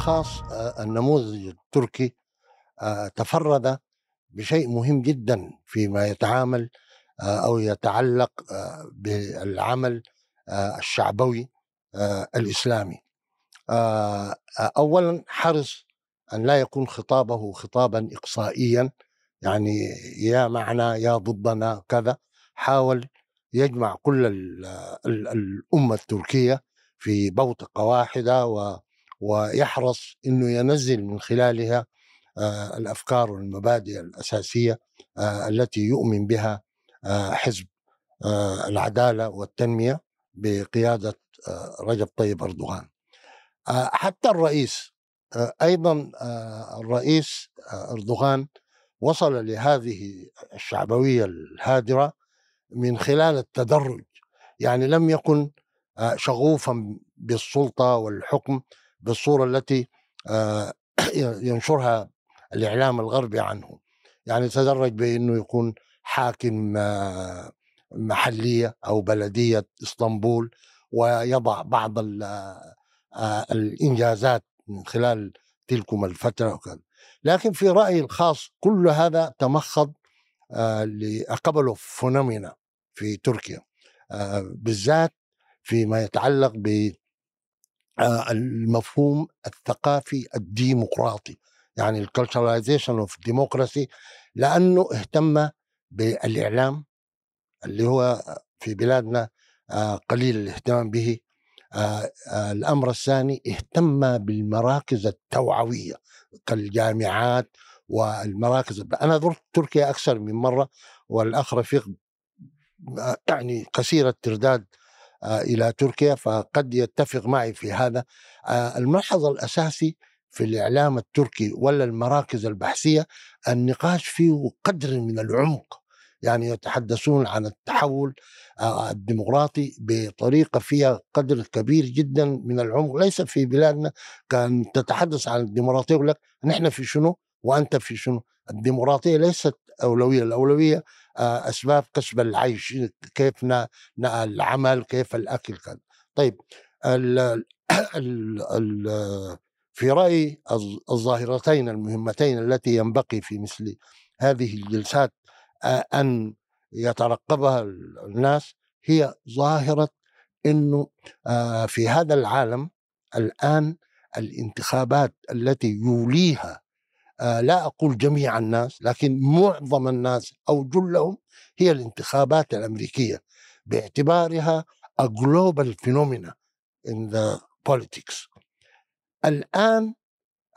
الخاص آه، النموذج التركي آه، تفرد بشيء مهم جدا فيما يتعامل آه، أو يتعلق بالعمل الشعبوي الإسلامي. اولا حرص أن لا يكون خطابه خطابا اقصائيا يعني يا معنا يا ضدنا كذا حاول يجمع كل الأمة التركية في بوتقة واحدة و ويحرص إنه ينزل من خلالها آه، الأفكار والمبادئ الأساسية آه، التي يؤمن بها آه، حزب العدالة والتنمية بقيادة رجب طيب أردوغان. حتى الرئيس أيضا الرئيس أردوغان وصل لهذه الشعبوية الهادرة من خلال التدرج يعني لم يكن شغوفا بالسلطة والحكم بالصورة التي آه، ينشرها الإعلام الغربي عنه. يعني تدرج بأنه يكون حاكم آه، محلية أو بلدية إسطنبول ويضع بعض آه، الإنجازات من خلال تلكم الفترة وكذا. لكن في رأيي الخاص كل هذا تمخض لقبله phenomena في تركيا بالذات فيما يتعلق ب المفهوم الثقافي الديمقراطي يعني ال culturalization of democracy لأنه اهتم بالإعلام اللي هو في بلادنا آه، قليل الاهتمام به. آه، الأمر الثاني اهتم بالمراكز التوعوية كالجامعات والمراكز. أنا زرت تركيا أكثر من مرة والأخ رفيق يعني كثير الترداد آه، إلى تركيا فقد يتفق معي في هذا. آه، الملحظ الأساسي في الإعلام التركي ولا المراكز البحثية النقاش فيه قدر من العمق. يعني يتحدثون عن التحول آه، الديمقراطي بطريقة فيها قدر كبير جدا من العمق. ليس في بلادنا كأن تتحدث عن الديمقراطية يقول لك نحن في شنو وأنت في شنو. الديمقراطية ليست أولوية الأولوية آه، أسباب كسب العيش كيف العمل كيف الأكل كذا. طيب ال ال ال في رأيي الظاهرتين المهمتين التي ينبغي في مثل هذه الجلسات آه، أن يترقبها الناس هي ظاهرة إنه آه، في هذا العالم الآن الانتخابات التي يوليها لا أقول جميع الناس لكن معظم الناس أو جلهم هي الانتخابات الأمريكية. باعتبارها a global phenomena in the politics. الآن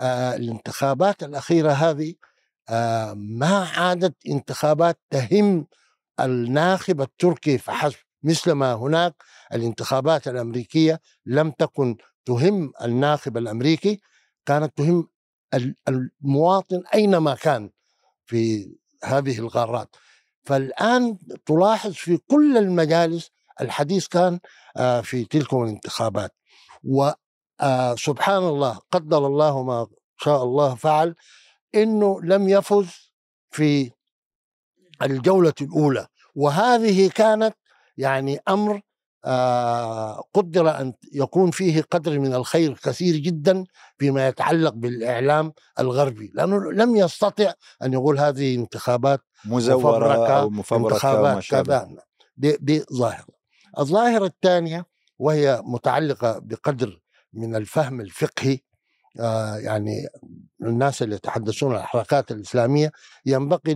آه الانتخابات الأخيرة هذه آه ما عادت انتخابات تهم الناخب التركي فحسب مثلما هناك الانتخابات الأمريكية لم تكن تهم الناخب الأمريكي كانت تهم المواطن أينما كان في هذه القارات. فالآن تلاحظ في كل المجالس الحديث كان آه، في تلك الانتخابات. وسبحان آه، الله قدر الله ما شاء الله فعل إنه لم يفز في الجولة الأولى. وهذه كانت يعني أمر قدر أن يكون فيه قدر من الخير كثير جدا فيما يتعلق بالإعلام الغربي. لأنه لم يستطع أن يقول هذه انتخابات مزورة أو مفبركة انتخابات كذا. دي, دي ظاهره الظاهرة الثانية وهي متعلقة بقدر من الفهم الفقهي آه يعني الناس اللي يتحدثون عن الحركات الإسلامية ينبغي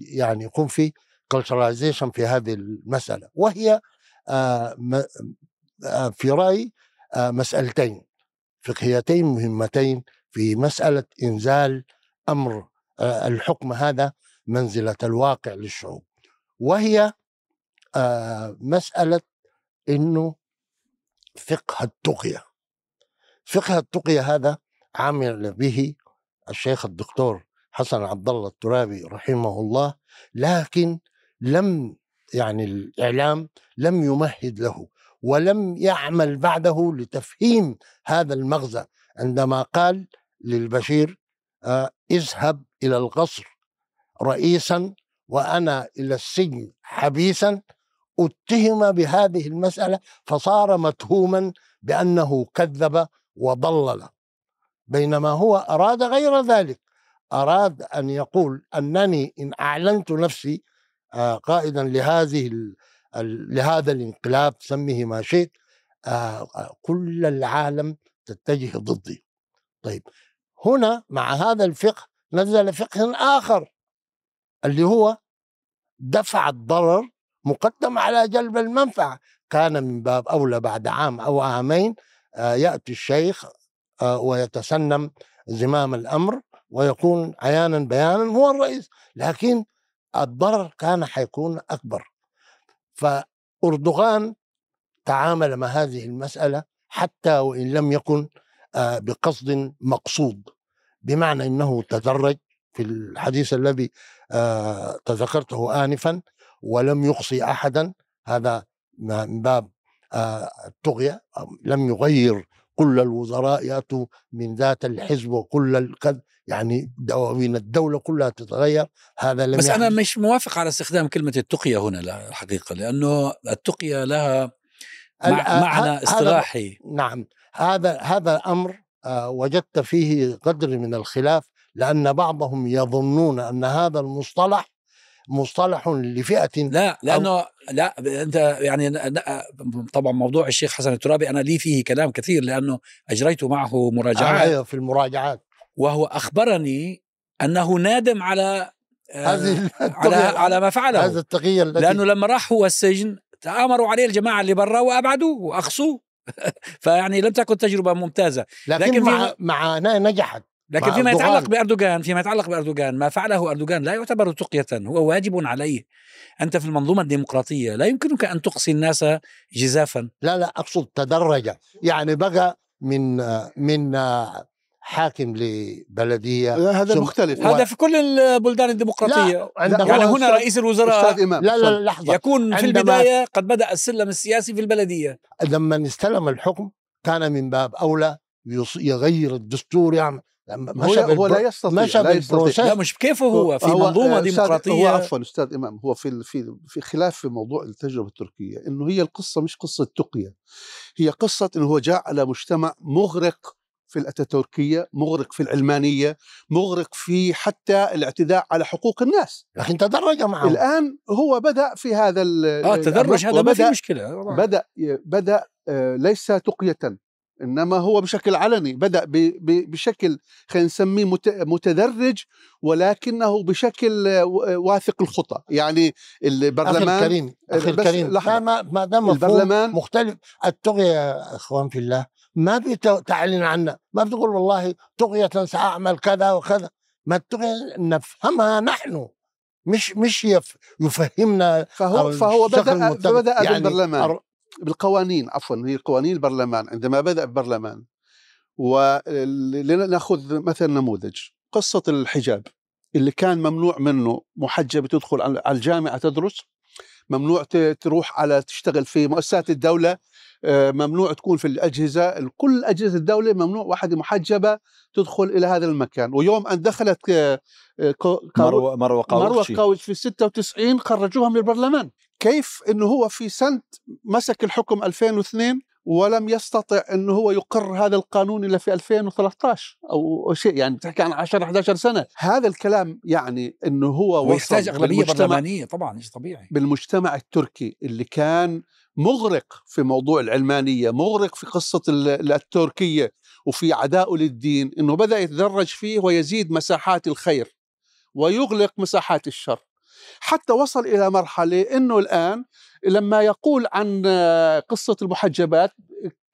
يعني يكون في في هذه المسألة. وهي آه، آه، في رأيي آه، مسألتين فقهيتين مهمتين في مسألة إنزال أمر الحكم هذا منزلة الواقع للشعوب. وهي مسألة أنه فقه التقية. فقه التقية هذا عمل به الشيخ الدكتور حسن عبد الله الترابي رحمه الله لكن لم يعني الإعلام لم يمهد له ولم يعمل بعده لتفهيم هذا المغزى. عندما قال للبشير آه اذهب إلى القصر رئيسا وأنا إلى السجن حبيسا. اتهم بهذه المسألة فصار متهوما بأنه كذب وضلل. بينما هو أراد غير ذلك أراد أن يقول أنني إن أعلنت نفسي قائدا لهذه لهذا الانقلاب سميه ما شئت. آه، كل العالم تتجه ضدي. طيب هنا مع هذا الفقه نزل فقه آخر اللي هو دفع الضرر مقدم على جلب المنفعة. كان من باب أولى بعد عام أو عامين آه، يأتي الشيخ آه، ويتسنم زمام الأمر ويكون عيانا بيانا هو الرئيس. لكن الضرر كان حيكون أكبر. فأردوغان تعامل مع هذه المسألة حتى وإن لم يكن آه، بقصد مقصود. بمعنى أنه تدرج في الحديث الذي تذكرته آنفا ولم يقصي أحدا. هذا من باب الطغية لم يغير كل الوزراء يأتوا من ذات الحزب وكل الكذ يعني دواوين الدولة كلها تتغير هذا لم بس أنا مش موافق على استخدام كلمة التقية هنا الحقيقة لأنه التقية لها معنى اصطلاحي. نعم هذا هذا أمر آه، وجدت فيه قدر من الخلاف لأن بعضهم يظنون أن هذا المصطلح مصطلح لفئة لا لأنه لا أنت يعني طبعا موضوع الشيخ حسن الترابي أنا لي فيه كلام كثير لأنه أجريت معه مراجعات. أيوه في المراجعات. وهو أخبرني أنه نادم على هذه على على ما فعله. هذا التي لأنه لما راح هو السجن تآمروا عليه الجماعة اللي برا وابعدوه واخصوه فيعني لم تكن تجربة ممتازة. لكن, لكن مع, مع نجحت. لكن فيما يتعلق بأردوغان فيما يتعلق بأردوغان ما فعله أردوغان لا يعتبر تقية هو واجب عليه. أنت في المنظومة الديمقراطية لا يمكنك أن تقصي الناس جزافا. لا لا أقصد تدرج. يعني بقى من من حاكم لبلدية هذا مختلف. هذا في كل البلدان الديمقراطية. لا يعني هنا رئيس الوزراء لا لا لحظة. يكون في البداية قد بدأ السلم السياسي في البلدية. لما استلم الحكم كان من باب أولى يغير الدستور يعمل هو, هو لا يستطيع مشى لا يستطيع. لا مش كيف هو في هو منظومة ديمقراطيه هو عفوا أستاذ إمام هو في في في خلاف في موضوع التجربة التركية إنه هي القصة مش قصة تقية. هي قصة إنه هو جاء على مجتمع مغرق في الأتاتوركية مغرق في العلمانية مغرق في حتى الاعتداء على حقوق الناس. لكن تدرج معه الآن هو بدأ في هذا آه تدرج هذا ما في مشكلة. بدأ بدأ آه، ليس تقية. إنما هو بشكل علني بدأ بشكل خلينا نسميه متدرج ولكنه بشكل واثق الخطى يعني البرلمان أخي الكريم أخي الكريم ما ما دام البرلمان مختلف. التغيه يا إخوان في الله ما بتعلن عنها. ما بتقول والله تغيه سأعمل كذا وكذا. ما التغيه نفهمها نحن. مش مش يفهمنا فهو فهو بدأ فبدأ يعني بالبرلمان. بالقوانين عفوا هي قوانين البرلمان عندما بدأ البرلمان ولنأخذ مثلا نموذج قصة الحجاب اللي كان ممنوع منه محجبة تدخل على الجامعة تدرس ممنوع تروح على تشتغل في مؤسسات الدولة آه، ممنوع تكون في الأجهزة كل أجهزة الدولة ممنوع واحدة محجبة تدخل إلى هذا المكان. ويوم أن دخلت آه، مروة, مروة قاوش مروة في 96 خرجوها من البرلمان. كيف انه هو في سنة مسك الحكم 2002 ولم يستطع انه هو يقر هذا القانون إلا في 2013 أو شيء يعني تحكي عن 10 11 سنة. هذا الكلام يعني انه هو ويحتاج اغلبيه برلمانية طبعا شيء طبيعي. بالمجتمع التركي اللي كان مغرق في موضوع العلمانية مغرق في قصة التركية وفي عدائه للدين إنه بدأ يتدرج فيه ويزيد مساحات الخير ويغلق مساحات الشر. حتى وصل إلى مرحلة إنه الآن لما يقول عن قصة المحجبات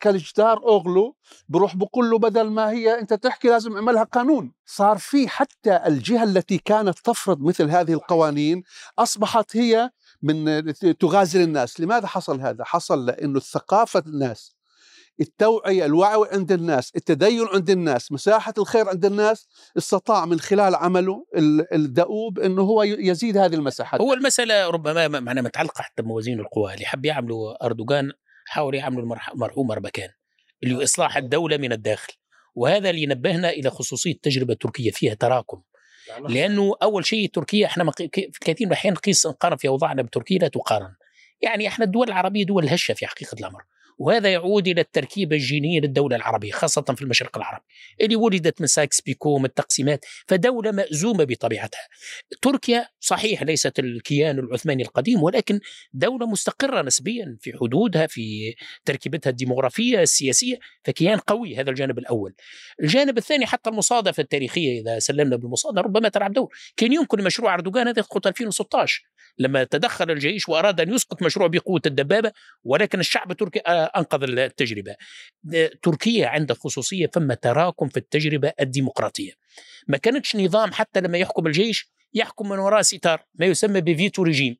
كالجدار أوغلو بروح بقول له بدل ما هي أنت تحكي لازم اعملها قانون. صار في حتى الجهة التي كانت تفرض مثل هذه القوانين أصبحت هي من تغازل الناس. لماذا حصل هذا؟ حصل لأنه الثقافه الناس التوعية الوعي عند الناس التدين عند الناس مساحة الخير عند الناس استطاع من خلال عمله الدؤوب أنه هو يزيد هذه المساحات هو المسألة ربما معناها متعلقة حتى بموازين القوى اللي حب يعملوا أردوغان حاول يعملوا المرحوم أربكان اللي إصلاح الدولة من الداخل. وهذا اللي نبهنا إلى خصوصية التجربة التركية فيها تراكم. لأنه أول شيء تركيا إحنا في كثير من الأحيان نقيس نقارن في أوضاعنا بتركيا لا تقارن. يعني إحنا الدول العربية دول هشة في حقيقة الأمر. وهذا يعود إلى التركيبه الجينيه للدولة العربية خاصة في المشرق العربي اللي ولدت من سايكس بيكو من التقسيمات فدولة مأزومة بطبيعتها. تركيا صحيح ليست الكيان العثماني القديم ولكن دولة مستقرة نسبيا في حدودها في تركيبتها الديمغرافية السياسية فكيان قوي هذا الجانب الأول. الجانب الثاني حتى المصادفة التاريخية إذا سلمنا بالمصادفة ربما تلعب دور. كان يمكن مشروع أردوغان هذا يسقط 2016 لما تدخل الجيش وأراد أن يسقط مشروع بقوة الدبابة ولكن الشعب التركي آه، أنقذ التجربة. تركيا عندها خصوصية فما تراكم في التجربة الديمقراطية. ما كانتش نظام حتى لما يحكم الجيش يحكم من وراء ستار ما يسمى ب veto regime.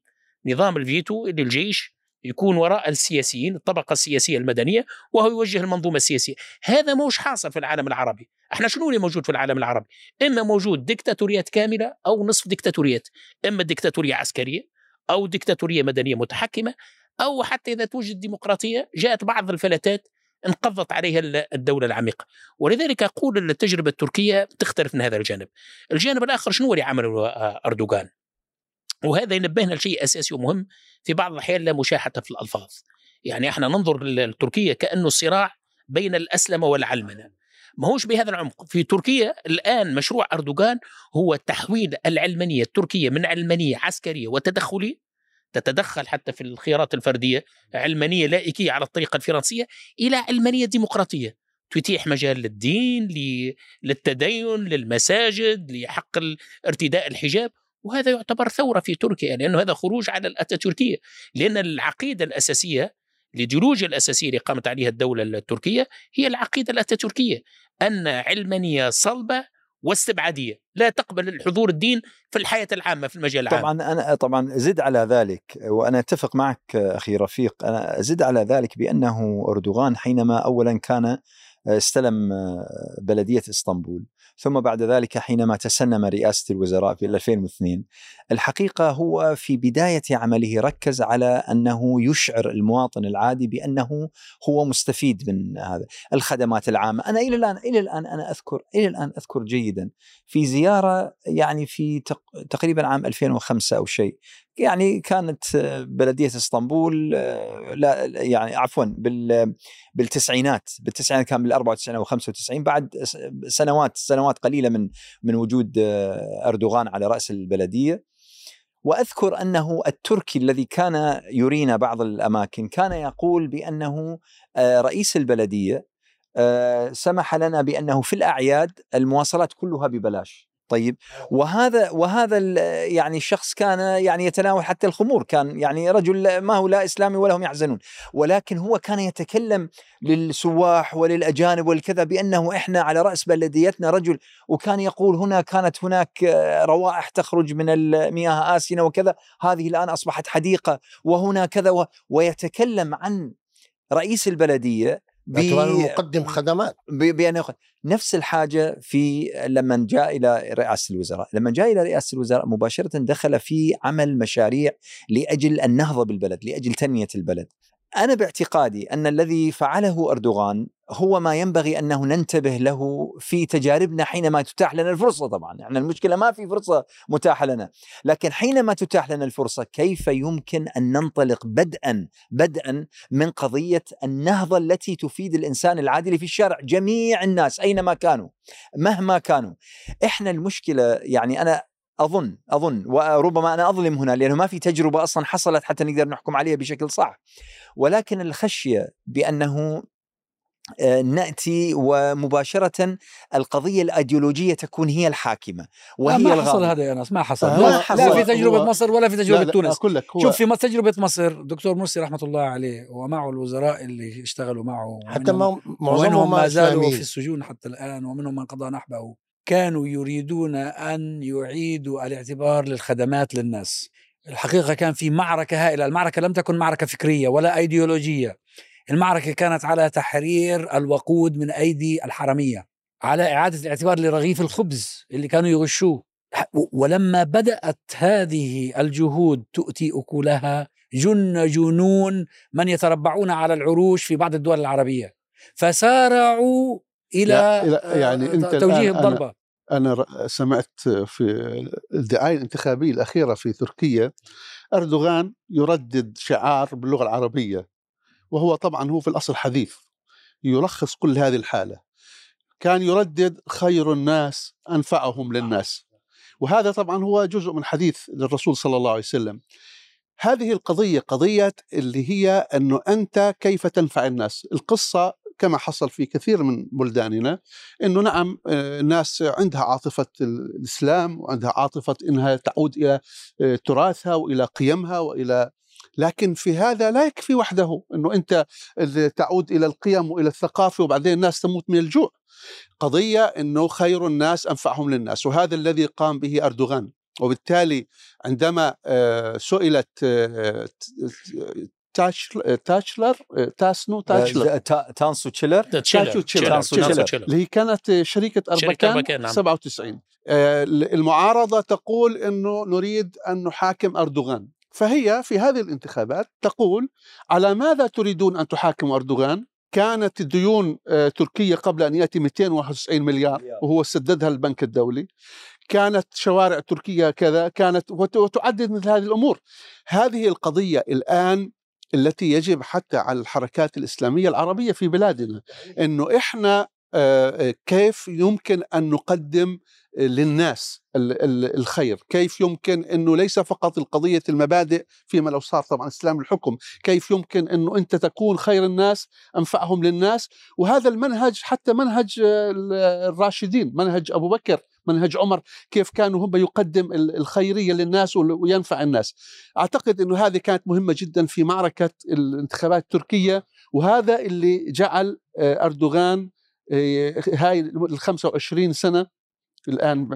نظام الفيتو اللي الجيش يكون وراء السياسيين الطبقة السياسية المدنية وهو يوجه المنظومة السياسية هذا موش حاصل في العالم العربي إحنا شنو اللي موجود في العالم العربي إما موجود ديكتاتوريات كاملة أو نصف ديكتاتوريات إما ديكتاتورية عسكرية أو ديكتاتورية مدنية متحكمة أو حتى إذا توجد ديمقراطية جاءت بعض الفلتات انقضت عليها الدولة العميقة. ولذلك أقول التجربة التركية تختلف من هذا الجانب. الجانب الآخر شنو اللي عمله أردوغان؟ وهذا ينبهنا لشيء أساسي ومهم في بعض الأحيان لا مشاحة في الألفاظ. يعني إحنا ننظر لتركيا كأنه صراع بين الاسلمه والعلمنة. ما هوش بهذا العمق. في تركيا الآن مشروع أردوغان هو تحويل العلمانية التركية من علمانية عسكرية وتدخلية تتدخل حتى في الخيارات الفردية علمانية لائكية على الطريقة الفرنسية إلى علمانية ديمقراطية تتيح مجال للدين للتدين للمساجد لحق ارتداء الحجاب وهذا يعتبر ثورة في تركيا لأنه هذا خروج على الأتاتوركية لأن العقيدة الأساسية الإيديولوجيا الأساسية اللي قامت عليها الدولة التركية هي العقيدة الأتاتوركية أن علمانية صلبة واستبعادية، لا تقبل الحضور الدين في الحياة العامة في المجال العام. طبعا أنا طبعا زد على ذلك وأنا أتفق معك أخي رفيق، أنا زد على ذلك بأنه أردوغان حينما اولا كان استلم بلدية إسطنبول ثم بعد ذلك حينما تسنم رئاسة الوزراء في 2002 الحقيقة هو في بداية عمله ركز على أنه يشعر المواطن العادي بأنه هو مستفيد من هذا الخدمات العامة. أنا إلى الآن إلى الآن أنا أذكر إلى الآن أذكر جيدا في زيارة يعني في تقريبا عام 2005 أو شيء يعني كانت بلدية إسطنبول لا يعني عفوا بال بالتسعينات بالتسعينات كان بال 94 أو 95 بعد سنوات سنوات قليلة من من وجود أردوغان على رأس البلدية. وأذكر أنه التركي الذي كان يرينا بعض الأماكن كان يقول بأنه رئيس البلدية سمح لنا بأنه في الأعياد المواصلات كلها ببلاش. طيب. وهذا وهذا يعني الشخص كان يعني يتناول حتى الخمور كان يعني رجل ما هو لا إسلامي ولا هم يحزنون. ولكن هو كان يتكلم للسواح وللأجانب والكذا بأنه إحنا على رأس بلديتنا رجل وكان يقول هنا كانت هناك روائح تخرج من المياه اسنه وكذا هذه الآن أصبحت حديقة وهنا كذا ويتكلم عن رئيس البلدية مقدم خدمات. بأن نفس الحاجة في لما جاء إلى رئاسة الوزراء. لما جاء إلى رئاسة الوزراء مباشرة دخل في عمل مشاريع لأجل النهضة بالبلد لأجل تنمية البلد. أنا باعتقادي أن الذي فعله أردوغان هو ما ينبغي أنه ننتبه له في تجاربنا حينما تتاح لنا الفرصة طبعا. يعني المشكلة ما في فرصة متاحة لنا. لكن حينما تتاح لنا الفرصة كيف يمكن أن ننطلق بدءا بدءا من قضية النهضة التي تفيد الإنسان العادي في الشارع؟ جميع الناس أينما كانوا مهما كانوا. إحنا المشكلة يعني أنا أظن أظن. وربما أنا أظلم هنا لأنه ما في تجربة أصلا حصلت حتى نقدر نحكم عليها بشكل صح. ولكن الخشية بأنه آه، نأتي ومباشرة القضية الأيديولوجية تكون هي الحاكمة وهي ما حصل هذا يا ناس ما حصل. آه لا, حصل لا في تجربة مصر ولا في تجربة لا تونس. أقول لك هو شوف في تجربة مصر دكتور مرسي رحمة الله عليه ومعه الوزراء اللي اشتغلوا معه حتى ما معظمهم ما زالوا في السجون حتى الآن ومنهم من قضى نحبه. كانوا يريدون أن يعيدوا الاعتبار للخدمات للناس. الحقيقة كان في معركة هائلة. المعركة لم تكن معركة فكرية ولا أيديولوجية. المعركة كانت على تحرير الوقود من أيدي الحرمية على إعادة الاعتبار لرغيف الخبز اللي كانوا يغشوه. ولما بدأت هذه الجهود تؤتي أكلها جن جنون من يتربعون على العروش في بعض الدول العربية. فسارعوا إلى يعني أنت توجيه الضربة. أنا سمعت في الدعاية الانتخابية الأخيرة في تركيا أردوغان يردد شعار باللغة العربية وهو طبعا هو في الأصل حديث يلخص كل هذه الحالة. كان يردد خير الناس أنفعهم للناس. وهذا طبعا هو جزء من حديث للرسول صلى الله عليه وسلم. هذه القضية قضية اللي هي أنه أنت كيف تنفع الناس؟ القصة كما حصل في كثير من بلداننا إنه نعم آه، الناس عندها عاطفة الإسلام وعندها عاطفة إنها تعود إلى آه، تراثها وإلى قيمها وإلى لكن في هذا لا يكفي وحده إنه أنت تعود إلى القيم وإلى الثقافة وبعدين الناس تموت من الجوع. قضية إنه خير الناس أنفعهم للناس وهذا الذي قام به أردوغان وبالتالي عندما آه، سئلت تاشلر؟ تاسنو تاشلر. تانسو تشيلر؟ تانسو تشيلر. اللي هي كانت شركة أربكان نعم. 97 آه، المعارضة تقول أنه نريد أن نحاكم أردوغان. فهي في هذه الانتخابات تقول على ماذا تريدون أن تحاكموا أردوغان؟ كانت ديون آه، تركيا قبل أن يأتي 291 مليار وهو سددها البنك الدولي. كانت شوارع تركيا كذا كانت وتعدد مثل هذه الأمور. هذه القضية الآن التي يجب حتى على الحركات الإسلامية العربية في بلادنا أنه إحنا كيف يمكن أن نقدم للناس الخير؟ كيف يمكن أنه ليس فقط القضية المبادئ فيما لو صار طبعا إسلام الحكم كيف يمكن أنه أنت تكون خير الناس أنفعهم للناس؟ وهذا المنهج حتى منهج الراشدين منهج أبو بكر منهج عمر كيف كانوا هم يقدم الخيرية للناس وينفع الناس. أعتقد إنه هذه كانت مهمة جدا في معركة الانتخابات التركية وهذا اللي جعل آه، أردوغان آه، هاي ال 25 سنة الآن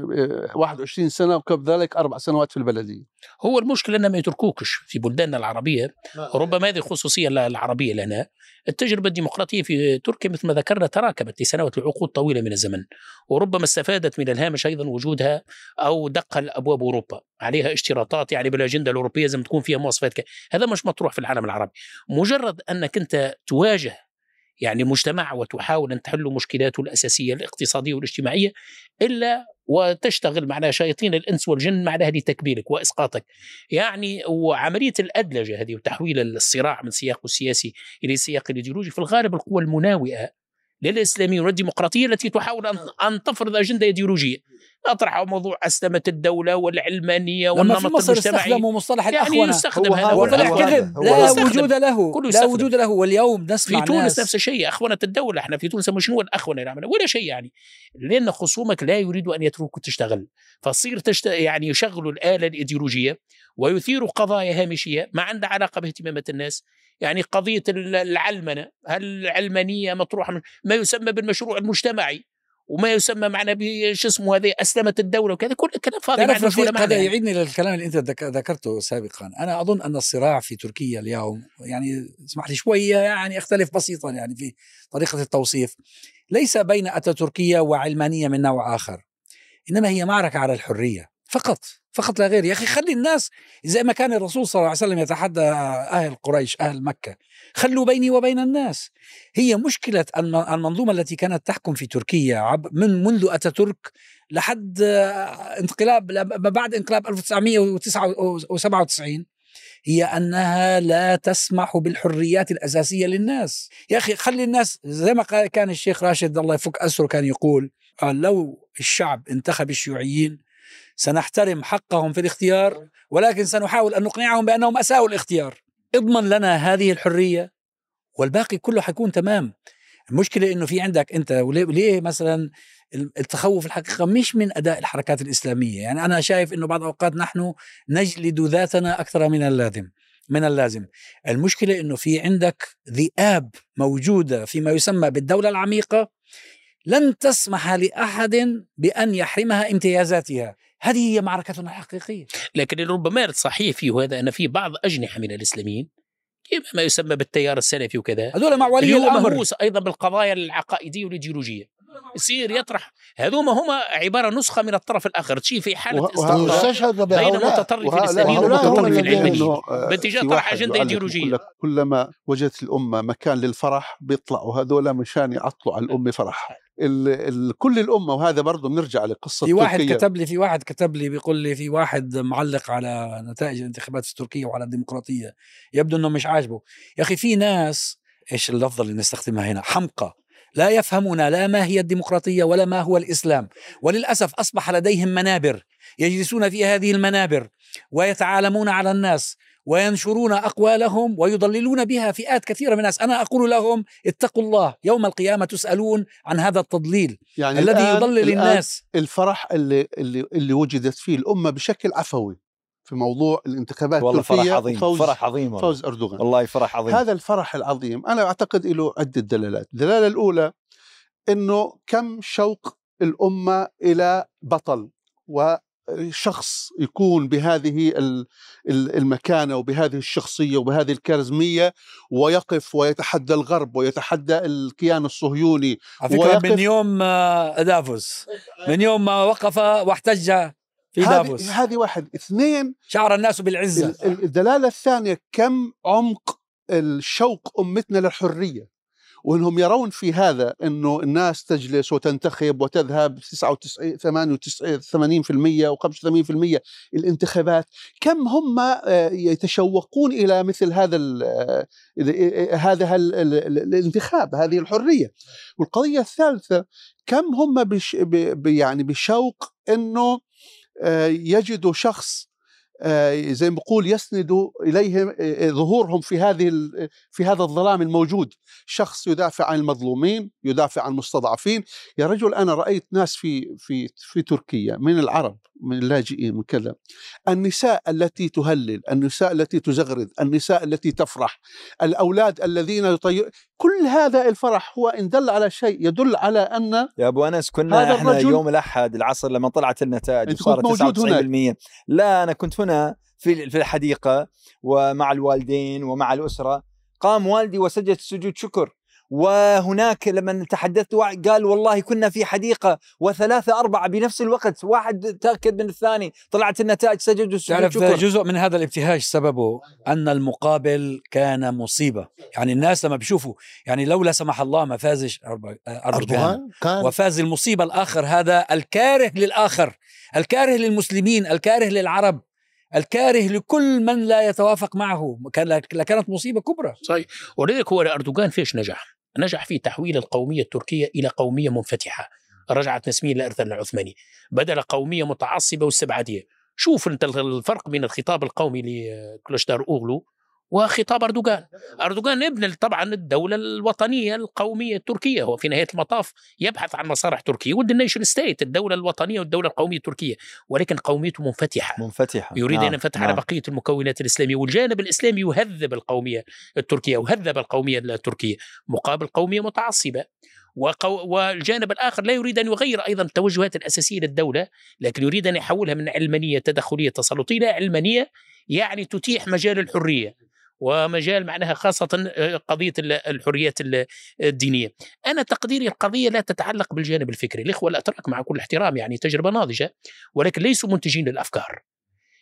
21 سنة وكذلك أربع سنوات في البلدية. هو المشكلة انه ما يتركوكش في بلداننا العربية. وربما هذه خصوصية العربية لنا. التجربة الديمقراطية في تركيا مثل ما ذكرنا تراكمت لسنوات لعقود طويلة من الزمن. وربما استفادت من الهامش أيضا وجودها أو دق ابواب أوروبا. عليها اشتراطات يعني بالأجندة الأوروبية لازم تكون فيها مواصفات هذا مش مطروح في العالم العربي. مجرد أنك أنت تواجه يعني مجتمع وتحاول أن تحل مشكلاته الأساسية الاقتصادية والاجتماعية إلا وتشتغل معناها شياطين الإنس والجن معناها لتكبيرك وإسقاطك. يعني وعملية الأدلجة هذه وتحويل الصراع من سياقه السياسي إلى سياق الإيديولوجي في الغالب القوى المناوئة للإسلاميين والديمقراطية التي تحاول أن تفرض أجندة إيديولوجية. اطرحوا موضوع أسلمة الدولة والعلمانية والنمط المجتمعي. استخدموا مصطلح يعني الاخونه يستخدم هذا وطلع كذب. لا وجود له. لا وجود له. واليوم نسمع في تونس نفس الشيء اخونه الدولة. إحنا في تونس شنو الاخونه نعمل ولا شيء يعني. لأن خصومك لا يريدوا أن يتركوا تشتغل. فتصير تشت... يعني يشغلوا الآلة الإيديولوجية ويثيروا قضايا هامشية ما عندها علاقة باهتمامات الناس. يعني قضية العلمنة. هل العلمانية مطروحة ما يسمى بالمشروع المجتمعي. وما يسمى معنا بش اسمه هذه أسلمت الدولة وكذا كل الكلام فاضي تعرف رفيق هذا يعيدني للكلام اللي أنت ذكرته سابقا. أنا أظن أن الصراع في تركيا اليوم يعني اسمح لي شوية يعني اختلف بسيطا يعني في طريقة التوصيف. ليس بين اتاتوركيه وعلمانية من نوع آخر إنما هي معركة على الحرية فقط. فقط لا غير. يا أخي خلي الناس زي ما كان الرسول صلى الله عليه وسلم يتحدى أهل قريش أهل مكة خلوا بيني وبين الناس. هي مشكلة المنظومة التي كانت تحكم في تركيا من منذ أتاتورك لحد انقلاب ما بعد انقلاب 1997 هي أنها لا تسمح بالحريات الأساسية للناس. يا أخي خلي الناس زي ما كان الشيخ راشد الله يفك اسره كان يقول قال لو الشعب انتخب الشيوعيين سنحترم حقهم في الاختيار ولكن سنحاول أن نقنعهم بأنهم أساءوا الاختيار اضمن لنا هذه الحرية والباقي كله حيكون تمام. المشكلة أنه في عندك أنت وليه مثلا التخوف الحقيقة مش من أداء الحركات الإسلامية؟ يعني أنا شايف أنه بعض الأوقات نحن نجلد ذاتنا أكثر من اللازم من اللازم. المشكلة أنه في عندك ذئاب موجودة فيما يسمى بالدولة العميقة لن تسمح لأحد بأن يحرمها امتيازاتها. هذه هي معركتنا الحقيقية. لكن ربما صحيح فيه هذا أن في بعض أجنحة من الإسلاميين ما يسمى بالتيار السلفي وكذا هذول مع ولي الأمر. مهووس أيضا بالقضايا العقائدية والإيديولوجية. يصير يطرح. هذوما هما عبارة نسخة من الطرف الآخر. تشي في حالة استقرار بين متطرف الاسلاميين ومتطرف العلمانيين باتجاه طرح أجندة إيديولوجية. كلما وجدت الأمة مكان للفرح بيطلعوا. هذول مشان يعطلوا على الأمة فرح ال ال كل الأمة وهذا برضه بنرجع لقصة في واحد تركيا. كتب لي في واحد كتب لي بيقول لي في واحد معلق على نتائج الانتخابات في تركيا وعلى الديمقراطية يبدو إنه مش عاجبه. يا أخي في ناس إيش اللفظة اللي نستخدمها هنا؟ حمقى لا يفهمون لا ما هي الديمقراطية ولا ما هو الإسلام وللأسف أصبح لديهم منابر يجلسون في هذه المنابر ويتعالمون على الناس. وينشرون أقوالهم ويضللون بها فئات كثيرة من الناس، أنا أقول لهم اتقوا الله، يوم القيامة تسألون عن هذا التضليل يعني الذي الآن يضلل الآن الناس. الفرح اللي اللي اللي وجدت فيه الأمة بشكل عفوي في موضوع الانتخابات والله فرح التركية عظيم وفوز فرح عظيم والله. فوز أردوغان. والله فرح عظيم. هذا الفرح العظيم أنا أعتقد له عدة دلالات، الدلالة الأولى إنه كم شوق الأمة إلى بطل وشخص يكون بهذه ال- ال- المكانة وبهذه الشخصية وبهذه الكاريزمية ويقف ويتحدى الغرب ويتحدى الكيان الصهيوني على ويقف- من يوم آه، دافوس. من يوم ما وقف واحتج في دافوس. هذه واحد. اثنين شعر الناس بالعزة. ال- ال- الدلالة الثانية كم عمق الشوق أمتنا للحرية. وإنهم يرون في هذا إنه الناس تجلس وتنتخب وتذهب 99 88% و 85% الانتخابات كم هم آه، يتشوقون إلى مثل هذا ال ال- هذا ال- ال- ال- الانتخاب هذه الحرية. والقضية الثالثة كم هم بش يعني بشوق إنه آه، يجدوا شخص آه، زي ما بقول يسندوا إليهم آه، ظهورهم في هذه في هذا الظلام الموجود. شخص يدافع عن المظلومين يدافع عن المستضعفين. يا رجل أنا رأيت ناس في في في تركيا من العرب. من اللاجئين من كذا. النساء التي تهلل النساء التي تزغرد النساء التي تفرح الأولاد الذين يطير كل هذا الفرح هو إن دل على شيء يدل على أن يا أبو أنس كنا هذا الرجل- يوم الأحد العصر لما طلعت النتائج وصارت موجود 99% لا أنا كنت هنا في في الحديقة ومع الوالدين ومع الأسرة. قام والدي وسجد سجود شكر. وهناك لما تحدثت قال والله كنا في حديقة وثلاثة أربعة بنفس الوقت واحد تأكد من الثاني طلعت النتائج سجدوا تعرف شكر جزء من هذا الابتهاج سببه أن المقابل كان مصيبة. يعني الناس لما بيشوفوا يعني لو لا سمح الله ما فازش اردوغان أردوغان كان وفاز المصيبة الآخر هذا الكاره للآخر الكاره للمسلمين الكاره للعرب الكاره لكل من لا يتوافق معه. كان لكانت مصيبة كبرى. صحيح. ولذلك هو اردوغان فيش نجح؟ نجح في تحويل القومية التركية إلى قومية منفتحة. رجعت نسميا لارث العثماني. بدل قومية متعصبة واستبعاديه شوف أنت الفرق بين الخطاب القومي لكليجدار أوغلو وخطاب أردوغان. أردوغان ابن طبعا الدولة الوطنية القومية التركية. هو في نهاية المطاف يبحث عن مصالح تركيا و the nation state الدولة الوطنية والدولة القومية التركية؟ ولكن قوميته منفتحة. منفتحة. يريد نعم، ان ينفتح نعم. على بقية المكونات الإسلامية. والجانب الإسلامي يهذب القومية التركية وهذب القومية التركية. مقابل قومية متعصبة. وقو والجانب الآخر لا يريد أن يغير أيضا التوجهات الأساسية للدولة لكن يريد أن يحولها من علمانية تدخلية تسلطيه إلى علمانية يعني تتيح مجال الحرية. ومجال معناها خاصة آه، قضية ال- الحريات ال- الدينية. أنا تقديري القضية لا تتعلق بالجانب الفكري. الإخوة الأتراك مع كل احترام يعني تجربة ناضجة ولكن ليسوا منتجين للأفكار.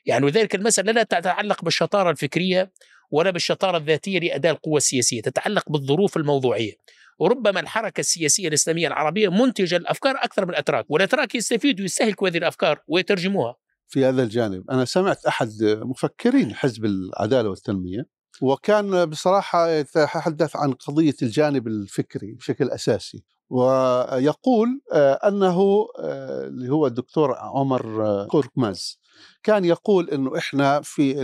يعني وذلك المسألة لا تتعلق بالشطارة الفكرية ولا بالشطارة الذاتية لأداء القوة السياسية تتعلق بالظروف الموضوعية. وربما الحركة السياسية الإسلامية العربية منتجة الأفكار أكثر من الأتراك والأتراك يستفيدوا يستهلكوا هذه الأفكار ويترجموها. في هذا الجانب أنا سمعت أحد مفكرين حزب العدالة والتنمية وكان بصراحة يتحدث عن قضية الجانب الفكري بشكل أساسي ويقول آه، أنه آه، اللي هو الدكتور عمر آه، كوركماز كان يقول أنه إحنا في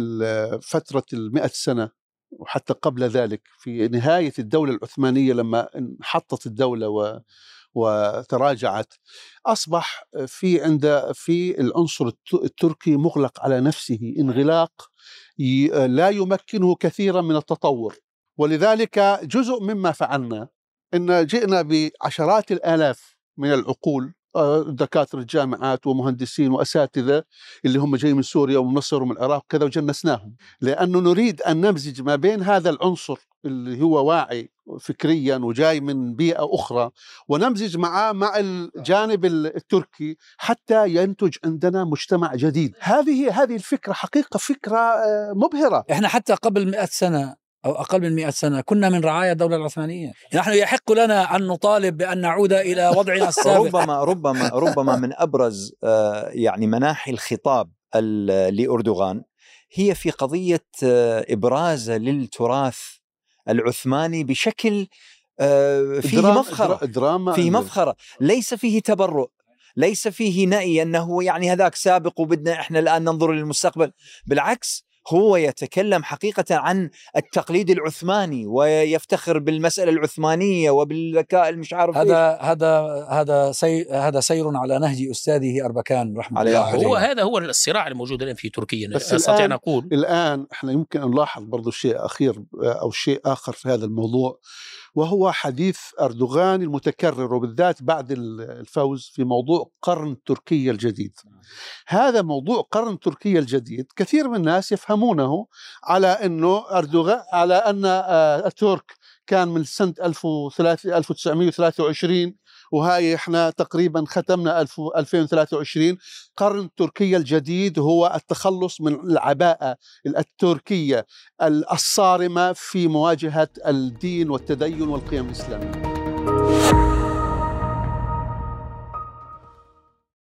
فترة المئة سنة وحتى قبل ذلك في نهاية الدولة العثمانية لما انحطت الدولة و وتراجعت أصبح في عند في العنصر الت- التركي مغلق على نفسه انغلاق لا يمكنه كثيرا من التطور. ولذلك جزء مما فعلنا إن جئنا بعشرات الآلاف من العقول آه، دكاترة الجامعات ومهندسين وأساتذة اللي هم جايين من سوريا ومن مصر ومن العراق كذا وجنسناهم. لأنه نريد أن نمزج ما بين هذا العنصر اللي هو واعي فكريا وجاي من بيئة أخرى ونمزج معه مع الجانب التركي حتى ينتج عندنا مجتمع جديد. هذه هذه الفكرة حقيقة فكرة آه، مبهرة. إحنا حتى قبل مئة سنة أو أقل من مئة سنة. كنا من رعايا الدولة العثمانية. نحن يحق لنا أن نطالب بأن نعود إلى وضعنا السابق. ربما ربما ربما من أبرز آه، يعني مناحي الخطاب ال- لأردوغان هي في قضية آه، إبراز للتراث العثماني بشكل آه، فيه مفخرة. دراما فيه مفخرة. ليس فيه تبرؤ. ليس فيه نأي أنه يعني هذاك سابق وبدنا إحنا الآن ننظر للمستقبل. بالعكس هو يتكلم حقيقة عن التقليد العثماني ويفتخر بالمسألة العثمانية وبالذكاء المش عارف إيش. هذا هذا هذا سي هذا سير على نهج أستاذه أربكان رحمة الله عليه هو هذا هو الصراع الموجود الآن في تركيا بس استطيع أن الآن- الآن إحنا يمكن أن نلاحظ برضو شيء أخير أو شيء آخر في هذا الموضوع. وهو حديث أردوغان المتكرر وبالذات بعد الفوز في موضوع قرن تركيا الجديد. هذا موضوع قرن تركيا الجديد كثير من الناس يفهمونه على أنه أردوغان على أن آه، الترك كان من سنة 1300 1923 وهاي إحنا تقريبا ختمنا 1000 2023 قرن تركيا الجديد هو التخلص من العباءة التركية الصارمة في مواجهة الدين والتدين والقيم الإسلامية.